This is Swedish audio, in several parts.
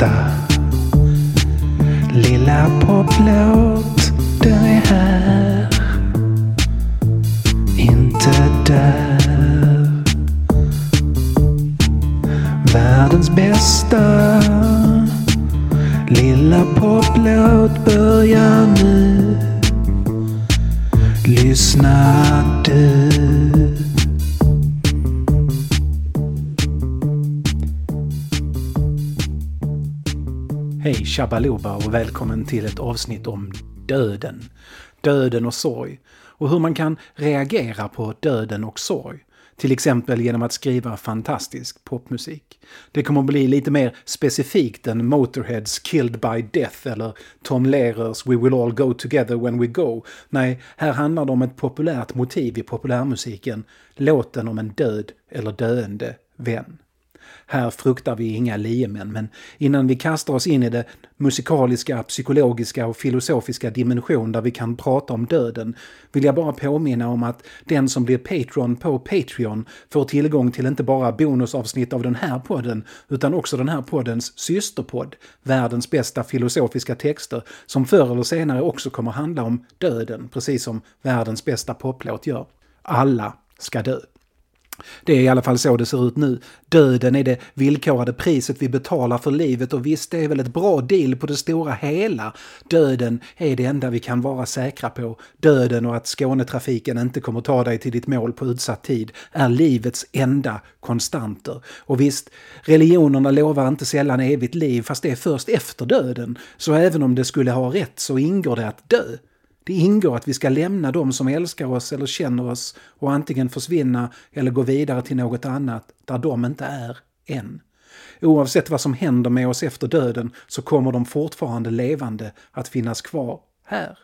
bästa. Lilla poplåt, den är här. Inte där. Världens bästa. Lilla poplåt börjar nu. Lyssna du. Hej Shabaloba och välkommen till ett avsnitt om döden. Döden och sorg. Och hur man kan reagera på döden och sorg. Till exempel genom att skriva fantastisk popmusik. Det kommer att bli lite mer specifikt än Motorheads Killed by Death eller Tom Lehrers We Will All Go Together When We Go. Nej, här handlar det om ett populärt motiv i populärmusiken. Låten om en död eller döende vän. Här fruktar vi inga liemän, men innan vi kastar oss in i det musikaliska, psykologiska och filosofiska dimension där vi kan prata om döden vill jag bara påminna om att den som blir Patreon på Patreon får tillgång till inte bara bonusavsnitt av den här podden utan också den här poddens systerpodd, Världens bästa filosofiska texter, som förr eller senare också kommer handla om döden, precis som världens bästa poplåt gör. Alla ska dö. Det är i alla fall så det ser ut nu. Döden är det villkorade priset vi betalar för livet och visst, det är väl ett bra deal på det stora hela. Döden är det enda vi kan vara säkra på. Döden och att Skånetrafiken inte kommer ta dig till ditt mål på utsatt tid är livets enda konstanter. Och visst, religionerna lovar inte sällan evigt liv, fast det är först efter döden. Så även om det skulle ha rätt så ingår det att dö. Det ingår att vi ska lämna dem som älskar oss eller känner oss och antingen försvinna eller gå vidare till något annat där de inte är än. Oavsett vad som händer med oss efter döden så kommer de fortfarande levande att finnas kvar här.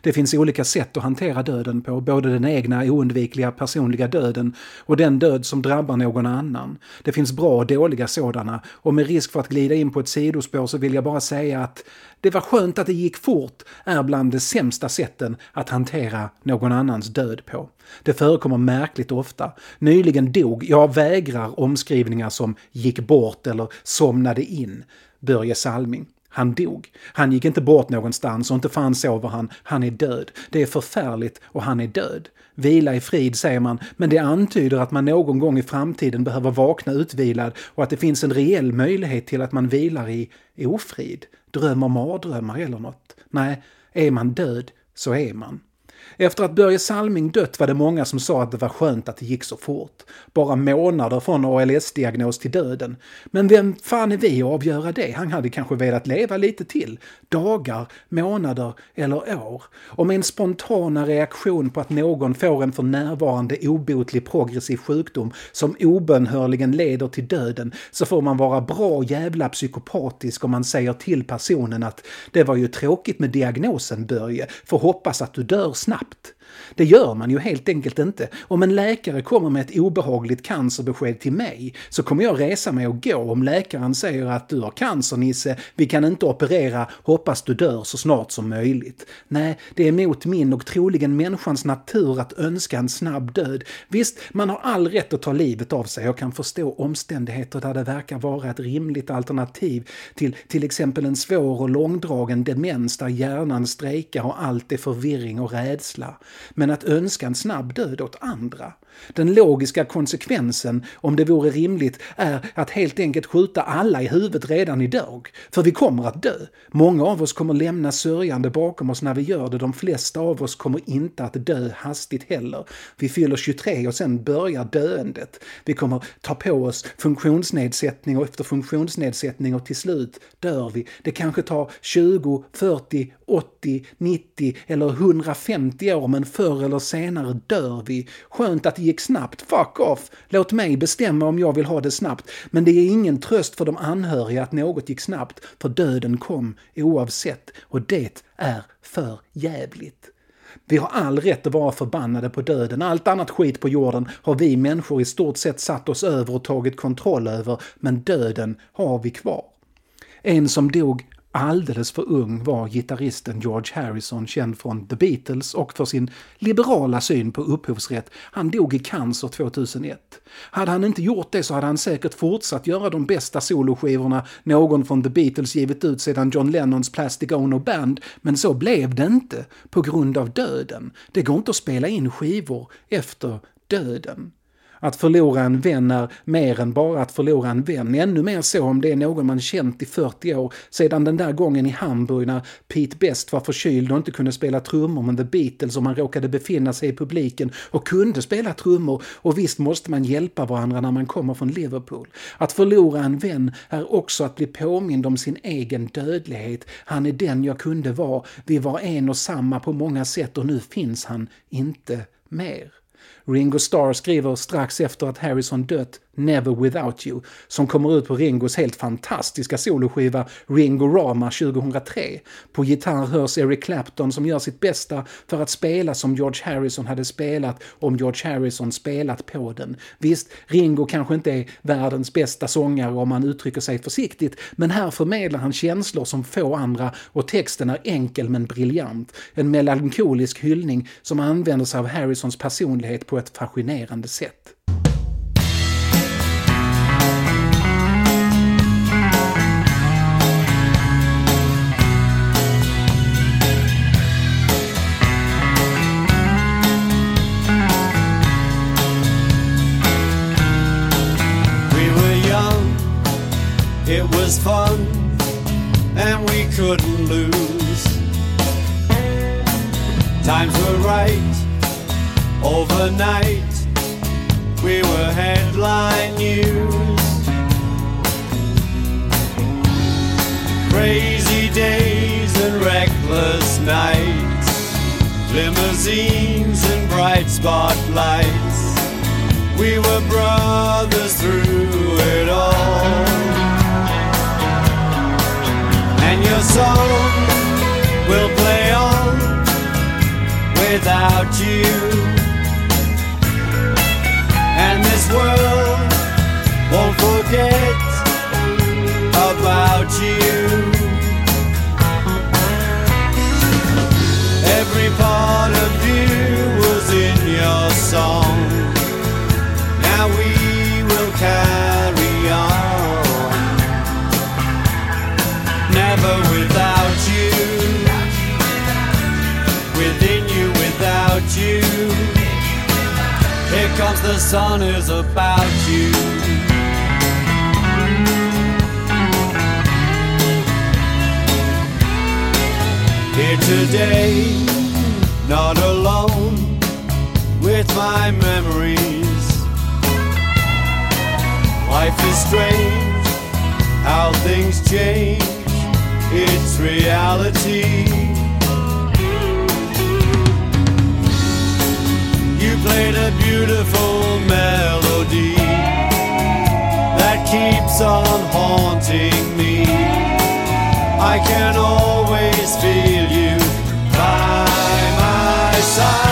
Det finns olika sätt att hantera döden på, både den egna oundvikliga personliga döden och den död som drabbar någon annan. Det finns bra och dåliga sådana och med risk för att glida in på ett sidospår så vill jag bara säga att det var skönt att det gick fort är bland de sämsta sätten att hantera någon annans död på. Det förekommer märkligt ofta. Nyligen dog, jag vägrar omskrivningar som gick bort eller somnade in, Börje Salming. Han dog. Han gick inte bort någonstans och inte fan sover han. Han är död. Det är förfärligt och han är död. Vila i frid säger man, men det antyder att man någon gång i framtiden behöver vakna utvilad och att det finns en reell möjlighet till att man vilar i ofrid, drömmer mardrömmar eller något. Nej, är man död så är man. Efter att Börje Salming dött var det många som sa att det var skönt att det gick så fort. Bara månader från ALS-diagnos till döden. Men vem fan är vi att avgöra det? Han hade kanske velat leva lite till. Dagar, månader eller år. Och med en spontana reaktion på att någon får en för närvarande obotlig progressiv sjukdom som obönhörligen leder till döden så får man vara bra jävla psykopatisk om man säger till personen att det var ju tråkigt med diagnosen Börje, för hoppas att du dör snabbt snabbt. Det gör man ju helt enkelt inte. Om en läkare kommer med ett obehagligt cancerbesked till mig så kommer jag resa mig och gå om läkaren säger att du har cancer Nisse, vi kan inte operera, hoppas du dör så snart som möjligt. Nej, det är mot min och troligen människans natur att önska en snabb död. Visst, man har all rätt att ta livet av sig. Jag kan förstå omständigheter där det verkar vara ett rimligt alternativ till till exempel en svår och långdragen demens där hjärnan strejkar och allt är förvirring och rädsla men att önska en snabb död åt andra. Den logiska konsekvensen, om det vore rimligt, är att helt enkelt skjuta alla i huvudet redan idag. För vi kommer att dö. Många av oss kommer lämna sörjande bakom oss när vi gör det. De flesta av oss kommer inte att dö hastigt heller. Vi fyller 23 och sen börjar döendet. Vi kommer ta på oss funktionsnedsättning och efter funktionsnedsättning och till slut dör vi. Det kanske tar 20, 40, 80, 90 eller 150 år men förr eller senare dör vi. Skönt att det gick snabbt, fuck off! Låt mig bestämma om jag vill ha det snabbt. Men det är ingen tröst för de anhöriga att något gick snabbt, för döden kom oavsett och det är för jävligt. Vi har all rätt att vara förbannade på döden. Allt annat skit på jorden har vi människor i stort sett satt oss över och tagit kontroll över, men döden har vi kvar. En som dog alldeles för ung var gitarristen George Harrison känd från The Beatles och för sin liberala syn på upphovsrätt. Han dog i cancer 2001. Hade han inte gjort det så hade han säkert fortsatt göra de bästa soloskivorna någon från The Beatles givit ut sedan John Lennons Plastic Ono Band, men så blev det inte på grund av döden. Det går inte att spela in skivor efter döden. Att förlora en vän är mer än bara att förlora en vän. Ännu mer så om det är någon man känt i 40 år, sedan den där gången i Hamburg när Pete Best var förkyld och inte kunde spela trummor med The Beatles och man råkade befinna sig i publiken och kunde spela trummor. Och visst måste man hjälpa varandra när man kommer från Liverpool. Att förlora en vän är också att bli påmind om sin egen dödlighet. Han är den jag kunde vara. Vi var en och samma på många sätt och nu finns han inte mer. Ringo Starr skriver strax efter att Harrison dött Never Without You, som kommer ut på Ringos helt fantastiska soloskiva Ringo Rama 2003. På gitarr hörs Eric Clapton som gör sitt bästa för att spela som George Harrison hade spelat om George Harrison spelat på den. Visst, Ringo kanske inte är världens bästa sångare om man uttrycker sig försiktigt, men här förmedlar han känslor som få andra och texten är enkel men briljant. En melankolisk hyllning som använder sig av Harrisons personlighet på ett fascinerande sätt. It was fun and we couldn't lose. Times were right overnight. We were headline news. Crazy days and reckless nights. Limousines and bright spotlights. We were brothers through it all and your song will play on without you. This world won't forget about you. Every part of you was in your song. Now we will carry on, never without the sun is about you. Here today, not alone with my memories. Life is strange, how things change its reality. Played a beautiful melody that keeps on haunting me. I can always feel you by my side,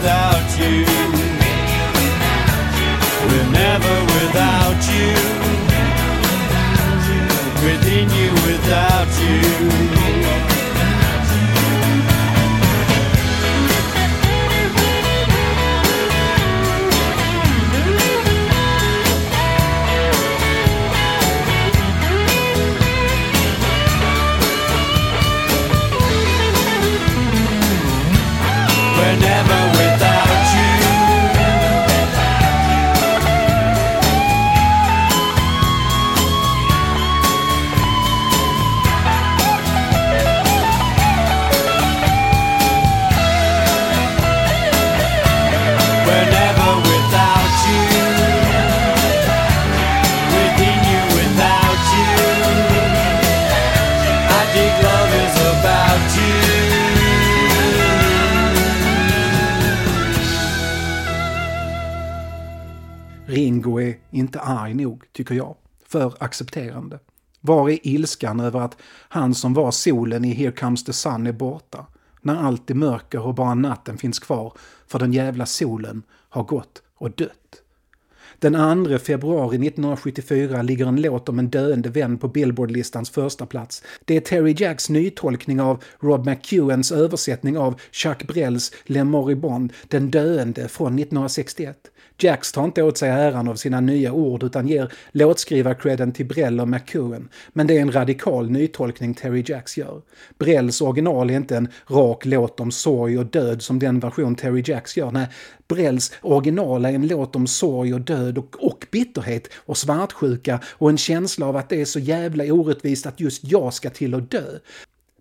without you. We're never without you. Within you, without you. Inte arg nog, tycker jag. För accepterande. Var är ilskan över att han som var solen i Here Comes the Sun är borta? När allt är mörker och bara natten finns kvar, för den jävla solen har gått och dött. Den 2 februari 1974 ligger en låt om en döende vän på Billboardlistans första plats. Det är Terry Jacks nytolkning av Rob McEwens översättning av Chuck Brells Le Moribond, Den döende från 1961. Jacks tar inte åt sig äran av sina nya ord utan ger låtskrivarkredden till Brell och McEwen. Men det är en radikal nytolkning Terry Jacks gör. Brells original är inte en rak låt om sorg och död som den version Terry Jacks gör. Nej, Brells original är en låt om sorg och död och, och bitterhet och svartsjuka och en känsla av att det är så jävla orättvist att just jag ska till och dö.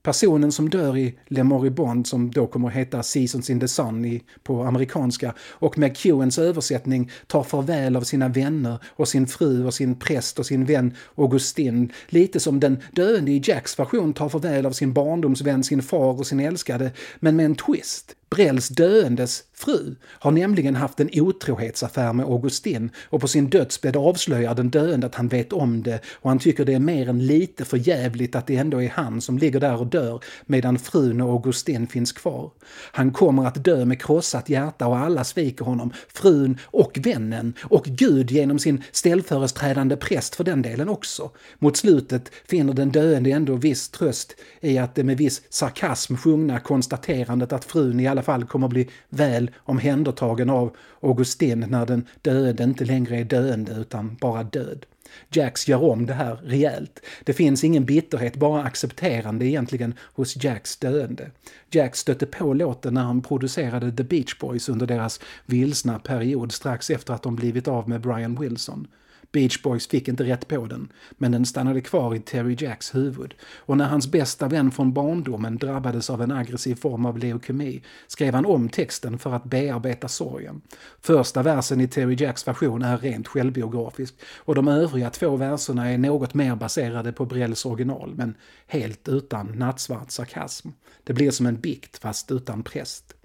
Personen som dör i Le Moribond, som då kommer att heta Seasons in the Sun i, på amerikanska, och McEwens översättning tar farväl av sina vänner och sin fru och sin präst och sin vän Augustin. Lite som den döende i Jacks version tar farväl av sin barndomsvän, sin far och sin älskade, men med en twist. Brells döendes fru har nämligen haft en otrohetsaffär med Augustin och på sin dödsbädd avslöjar den döende att han vet om det och han tycker det är mer än lite för jävligt att det ändå är han som ligger där och dör medan frun och Augustin finns kvar. Han kommer att dö med krossat hjärta och alla sviker honom, frun och vännen och Gud genom sin ställföreträdande präst för den delen också. Mot slutet finner den döende ändå viss tröst i att det med viss sarkasm sjungna konstaterandet att frun i alla fall kommer att bli väl omhändertagen av Augustin när den döende inte längre är döende utan bara död. Jax gör om det här rejält. Det finns ingen bitterhet, bara accepterande egentligen hos Jacks döende. Jack stötte på låten när han producerade The Beach Boys under deras vilsna period strax efter att de blivit av med Brian Wilson. Beach Boys fick inte rätt på den, men den stannade kvar i Terry Jacks huvud. Och när hans bästa vän från barndomen drabbades av en aggressiv form av leukemi skrev han om texten för att bearbeta sorgen. Första versen i Terry Jacks version är rent självbiografisk och de övriga två verserna är något mer baserade på Brells original, men helt utan nattsvart sarkasm. Det blir som en bikt fast utan präst.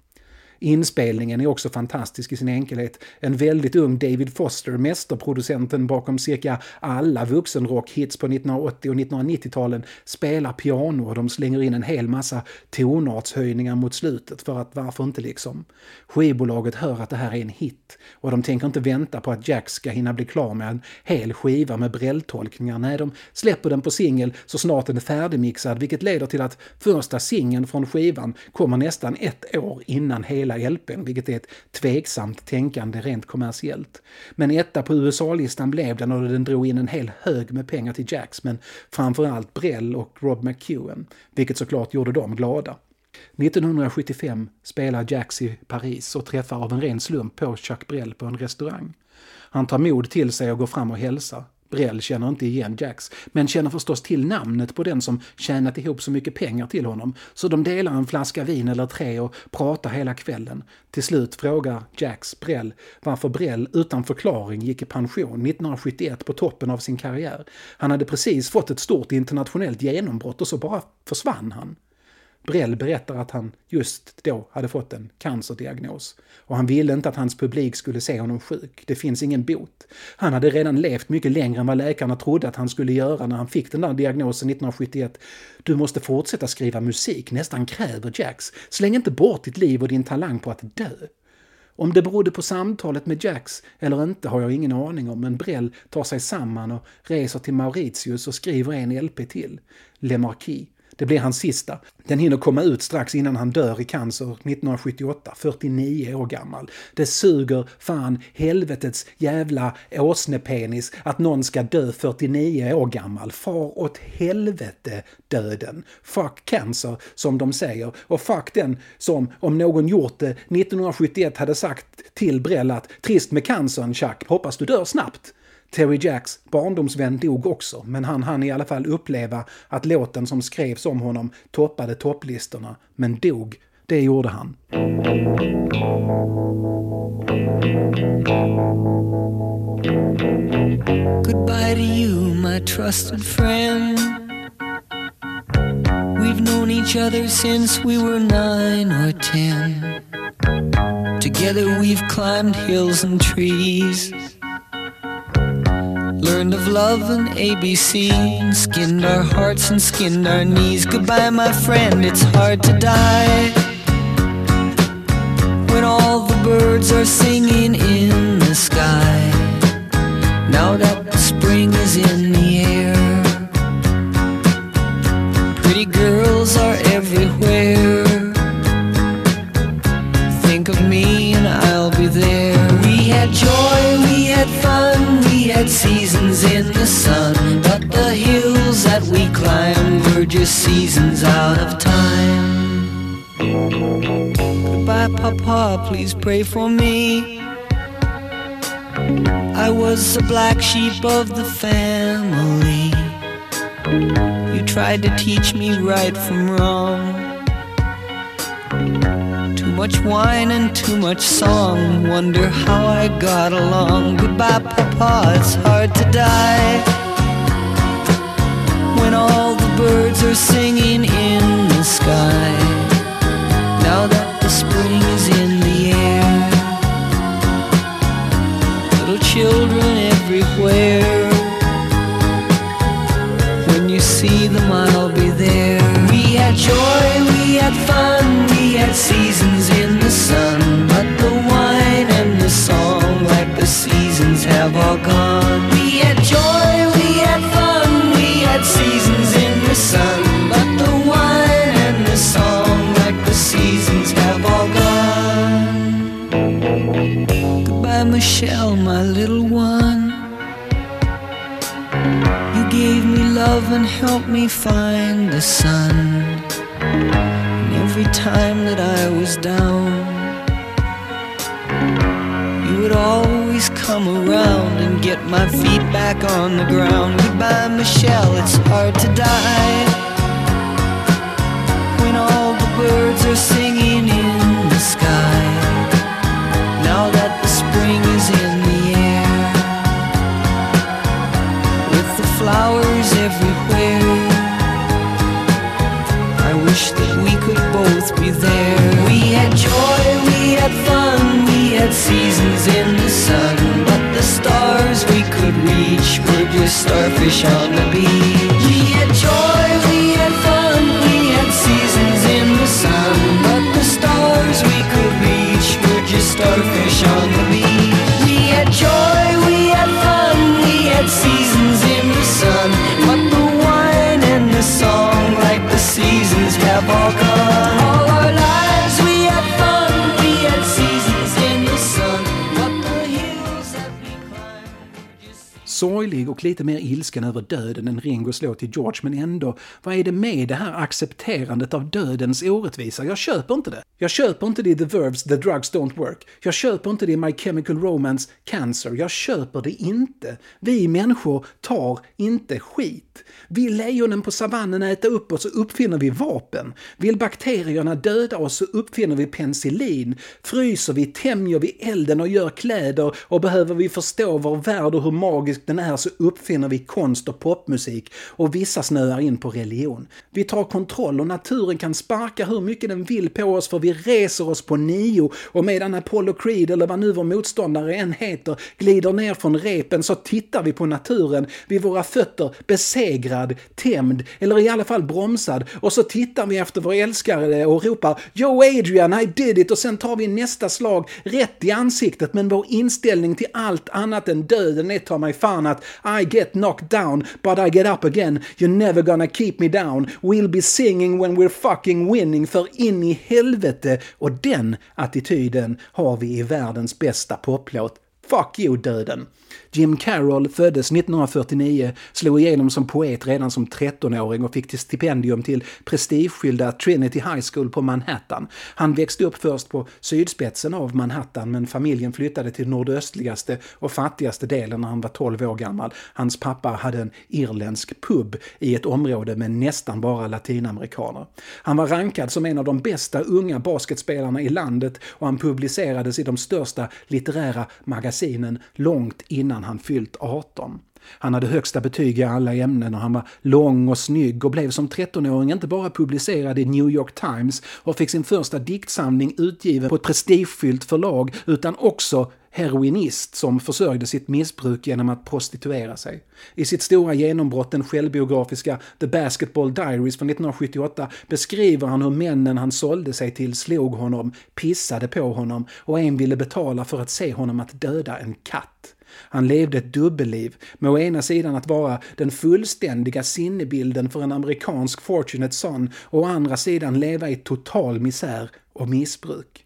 Inspelningen är också fantastisk i sin enkelhet. En väldigt ung David Foster, mästerproducenten bakom cirka alla vuxenrockhits på 1980 och 1990-talen, spelar piano och de slänger in en hel massa tonartshöjningar mot slutet för att varför inte liksom. Skivbolaget hör att det här är en hit och de tänker inte vänta på att Jack ska hinna bli klar med en hel skiva med brälltolkningar. Nej, de släpper den på singel så snart den är färdigmixad vilket leder till att första singeln från skivan kommer nästan ett år innan hela LPn, vilket är ett tveksamt tänkande rent kommersiellt. Men etta på USA-listan blev den och den drog in en hel hög med pengar till Jacks, men framförallt Brell och Rob McEwen, vilket såklart gjorde dem glada. 1975 spelar Jacks i Paris och träffar av en ren slump på Chuck Brel på en restaurang. Han tar mod till sig och går fram och hälsar. Brell känner inte igen Jax, men känner förstås till namnet på den som tjänat ihop så mycket pengar till honom, så de delar en flaska vin eller tre och pratar hela kvällen. Till slut frågar Jax Brell varför Brell utan förklaring gick i pension 1971 på toppen av sin karriär. Han hade precis fått ett stort internationellt genombrott och så bara försvann han. Brell berättar att han just då hade fått en cancerdiagnos och han ville inte att hans publik skulle se honom sjuk. Det finns ingen bot. Han hade redan levt mycket längre än vad läkarna trodde att han skulle göra när han fick den där diagnosen 1971. Du måste fortsätta skriva musik, nästan kräver Jacks. Släng inte bort ditt liv och din talang på att dö. Om det berodde på samtalet med Jacks eller inte har jag ingen aning om, men Brell tar sig samman och reser till Mauritius och skriver en LP till, Le Marquis. Det blir hans sista. Den hinner komma ut strax innan han dör i cancer 1978, 49 år gammal. Det suger fan helvetets jävla åsnepenis att någon ska dö 49 år gammal. Far åt helvete döden. Fuck cancer, som de säger. Och fuck den som, om någon gjort det 1971, hade sagt till Brell att trist med cancern Chuck, hoppas du dör snabbt. Terry Jacks barndomsvän dog också, men han hann i alla fall uppleva att låten som skrevs om honom toppade topplistorna. Men dog, det gjorde han. Goodbye to you, my trusted friend. We've known each other since we were nine or ten. Together we've climbed hills and trees. Learned of love and ABC, skinned our hearts and skinned our knees. Goodbye, my friend, it's hard to die. When all the birds are singing in the sky. Now that spring is in the air, seasons in the sun. But the hills that we climb were just seasons out of time. Goodbye, Papa, please pray for me. I was the black sheep of the family. You tried to teach me right from wrong. Much wine and too much song. Wonder how I got along. Goodbye, Papa, it's hard to die. When all the birds are singing in the sky. Now that the spring is in the air. Little children everywhere. When you see them, I'll be there. We had joy, we had fun, had seasons in the sun. But the wine and the song, like the seasons, have all gone. We had joy, we had fun, we had seasons in the sun. But the wine and the song, like the seasons, have all gone. Goodbye, Michelle, my little one. You gave me love and helped me find the sun. Every time that I was down, you would always come around and get my feet back on the ground. Goodbye, Michelle, it's hard to die. When all the birds are singing in the sky. Now that the spring is in there. We had joy, we had fun, we had seasons in the sun. But the stars we could reach were just starfish on the beach. Sorglig och lite mer ilsken över döden än Ringo slår till George, men ändå, vad är det med det här accepterandet av dödens orättvisa? Jag köper inte det. Jag köper inte det i The Verbs The Drugs Don't Work. Jag köper inte det i My Chemical Romance Cancer. Jag köper det inte. Vi människor tar inte skit. Vill lejonen på savannen äta upp oss så uppfinner vi vapen. Vill bakterierna döda oss så uppfinner vi penicillin. Fryser vi, tämjer vi elden och gör kläder och behöver vi förstå vår värld och hur magisk den är så uppfinner vi konst och popmusik och vissa snöar in på religion. Vi tar kontroll och naturen kan sparka hur mycket den vill på oss för vi reser oss på nio och medan Apollo Creed eller vad nu vår motståndare än heter glider ner från repen så tittar vi på naturen vid våra fötter, beser besegrad, tämjd eller i alla fall bromsad. Och så tittar vi efter vår älskare och ropar “Yo Adrian, I did it” och sen tar vi nästa slag rätt i ansiktet. Men vår inställning till allt annat än döden är ta mig fan att I get knocked down but I get up again, you're never gonna keep me down, we'll be singing when we're fucking winning för in i helvete. Och den attityden har vi i världens bästa poplåt. Fuck you döden! Jim Carroll föddes 1949, slog igenom som poet redan som 13-åring och fick till stipendium till prestigefyllda Trinity High School på Manhattan. Han växte upp först på sydspetsen av Manhattan men familjen flyttade till nordöstligaste och fattigaste delen när han var 12 år gammal. Hans pappa hade en irländsk pub i ett område med nästan bara latinamerikaner. Han var rankad som en av de bästa unga basketspelarna i landet och han publicerades i de största litterära magasinen långt innan han fyllt 18. Han hade högsta betyg i alla ämnen och han var lång och snygg och blev som 13-åring inte bara publicerad i New York Times och fick sin första diktsamling utgiven på ett prestigefyllt förlag utan också heroinist som försörjde sitt missbruk genom att prostituera sig. I sitt stora genombrott, den självbiografiska The Basketball Diaries från 1978, beskriver han hur männen han sålde sig till slog honom, pissade på honom och en ville betala för att se honom att döda en katt. Han levde ett dubbelliv, med å ena sidan att vara den fullständiga sinnebilden för en amerikansk fortunate son och å andra sidan leva i total misär och missbruk.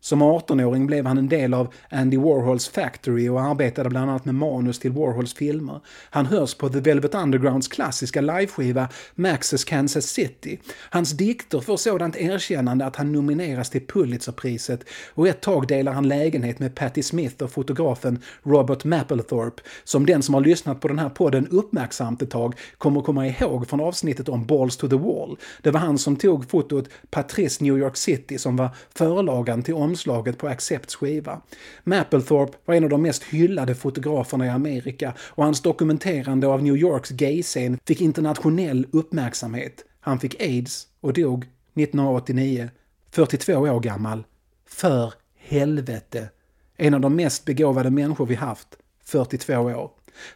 Som 18-åring blev han en del av Andy Warhols Factory och arbetade bland annat med manus till Warhols filmer. Han hörs på The Velvet Undergrounds klassiska liveskiva Max's Kansas City. Hans dikter får sådant erkännande att han nomineras till Pulitzerpriset och ett tag delar han lägenhet med Patti Smith och fotografen Robert Mapplethorpe, som den som har lyssnat på den här podden uppmärksamt ett tag kommer komma ihåg från avsnittet om Balls to the Wall. Det var han som tog fotot Patrice New York City som var förlagan till omslaget på Accepts skiva. Mapplethorpe var en av de mest hyllade fotograferna i Amerika och hans dokumenterande av New Yorks gayscen fick internationell uppmärksamhet. Han fick aids och dog 1989, 42 år gammal. För helvete! En av de mest begåvade människor vi haft, 42 år.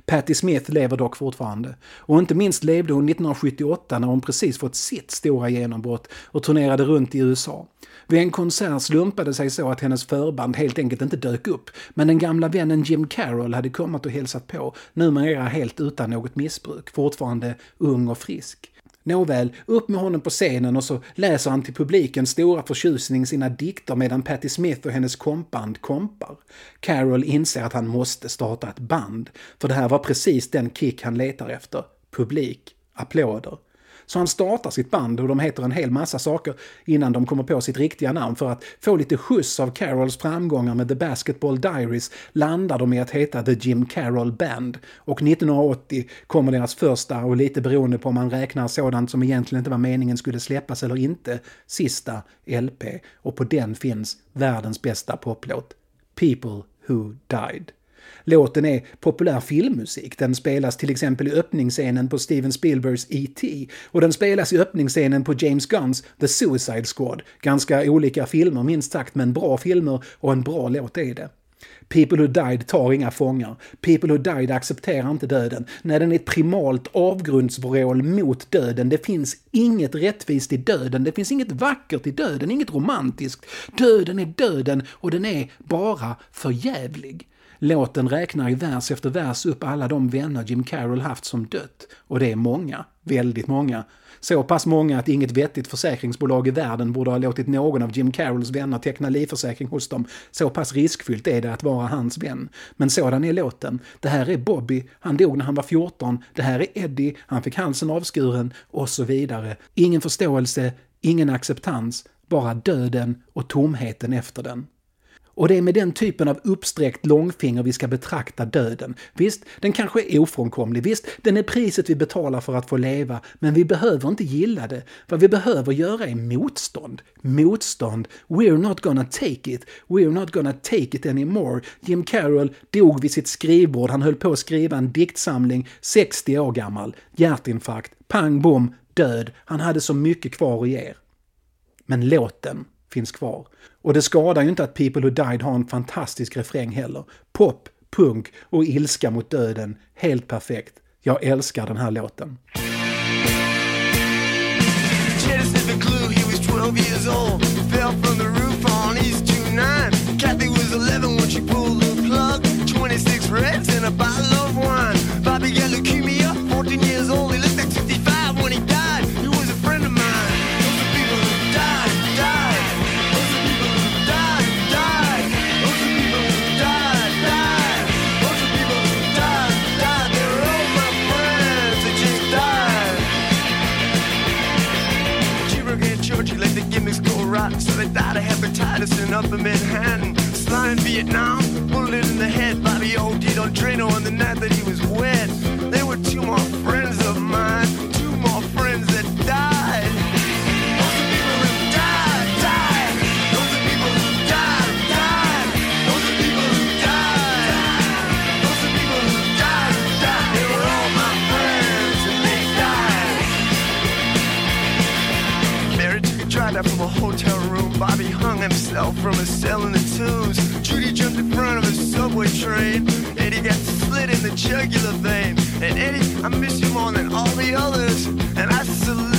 Patti Smith lever dock fortfarande. Och inte minst levde hon 1978 när hon precis fått sitt stora genombrott och turnerade runt i USA. Vid en konsert slumpade sig så att hennes förband helt enkelt inte dök upp, men den gamla vännen Jim Carroll hade kommit och hälsat på, numera helt utan något missbruk, fortfarande ung och frisk. Nåväl, upp med honom på scenen och så läser han till publikens stora förtjusning sina dikter medan Patti Smith och hennes kompband kompar. Carol inser att han måste starta ett band, för det här var precis den kick han letar efter. Publik, applåder. Så han startar sitt band och de heter en hel massa saker innan de kommer på sitt riktiga namn för att få lite skjuts av Carols framgångar med The Basketball Diaries landar de i att heta The Jim Carroll Band. Och 1980 kommer deras första, och lite beroende på om man räknar sådant som egentligen inte var meningen skulle släppas eller inte, sista LP. Och på den finns världens bästa poplåt, People Who Died. Låten är populär filmmusik. Den spelas till exempel i öppningsscenen på Steven Spielbergs E.T. och den spelas i öppningsscenen på James Gunns The Suicide Squad. Ganska olika filmer minst sagt, men bra filmer och en bra låt är det. People Who Died tar inga fångar. People Who Died accepterar inte döden. Nej, den är ett primalt avgrundsvrål mot döden. Det finns inget rättvist i döden. Det finns inget vackert i döden, inget romantiskt. Döden är döden och den är bara förjävlig. Låten räknar i vers efter vers upp alla de vänner Jim Carroll haft som dött. Och det är många, väldigt många. Så pass många att inget vettigt försäkringsbolag i världen borde ha låtit någon av Jim Carrolls vänner teckna livförsäkring hos dem. Så pass riskfyllt är det att vara hans vän. Men sådan är låten. Det här är Bobby, han dog när han var 14. Det här är Eddie, han fick halsen avskuren och så vidare. Ingen förståelse, ingen acceptans, bara döden och tomheten efter den. Och det är med den typen av uppsträckt långfinger vi ska betrakta döden. Visst, den kanske är ofrånkomlig. Visst, den är priset vi betalar för att få leva. Men vi behöver inte gilla det. Vad vi behöver göra är motstånd. Motstånd. We're not gonna take it. We're not gonna take it anymore. Jim Carroll dog vid sitt skrivbord. Han höll på att skriva en diktsamling, 60 år gammal. Hjärtinfarkt. Pang bom, död. Han hade så mycket kvar att ge. Men låten finns kvar. Och det skadar ju inte att People Who Died har en fantastisk refräng heller. Pop, punk och ilska mot döden. Helt perfekt. Jag älskar den här låten. Kathy was 11 when she pulled the plug. 26 reds and a bottle of wine. Bobby got leukemia, And Eddie, I miss you more than all the others. And I salute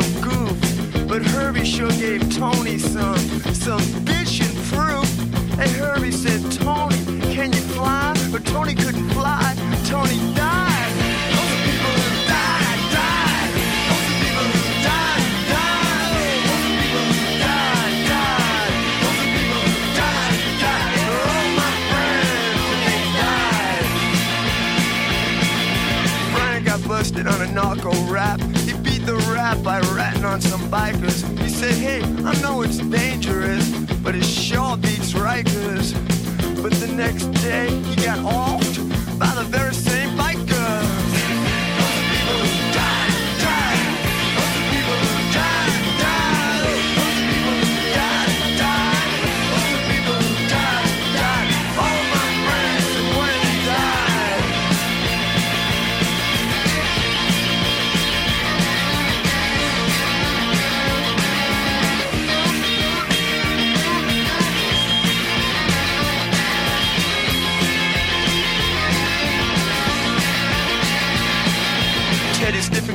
some goof. But Herbie sure gave Tony some, some bitchin' proof. And Herbie said, Tony, can you fly? But Tony couldn't fly. Tony some bikers. He said, hey, I know it's dangerous, but it sure beats Rikers. But the next day, he got offed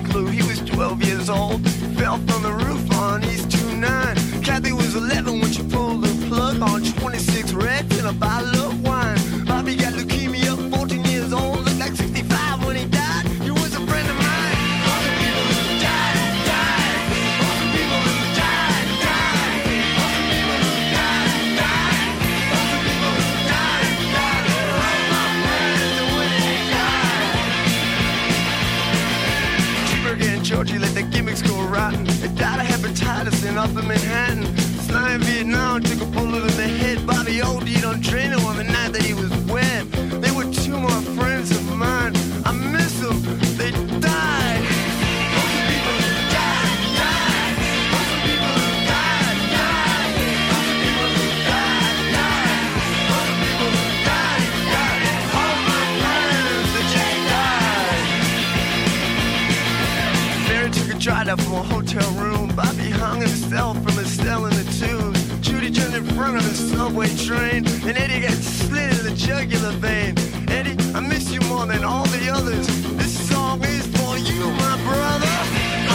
Sniffing he was 12 years old. Fell from the roof on East 29. Kathy was 11 when she pulled the plug on 26 reds and a bottle over Manhattan. in Vietnam, took a bullet in the head Bobby the old, you don't train a woman. From a hotel room. Bobby hung himself from a cell in the tube. Judy turned in front of a subway train. And Eddie got slit in the jugular vein. Eddie, I miss you more than all the others. This song is for you, my brother.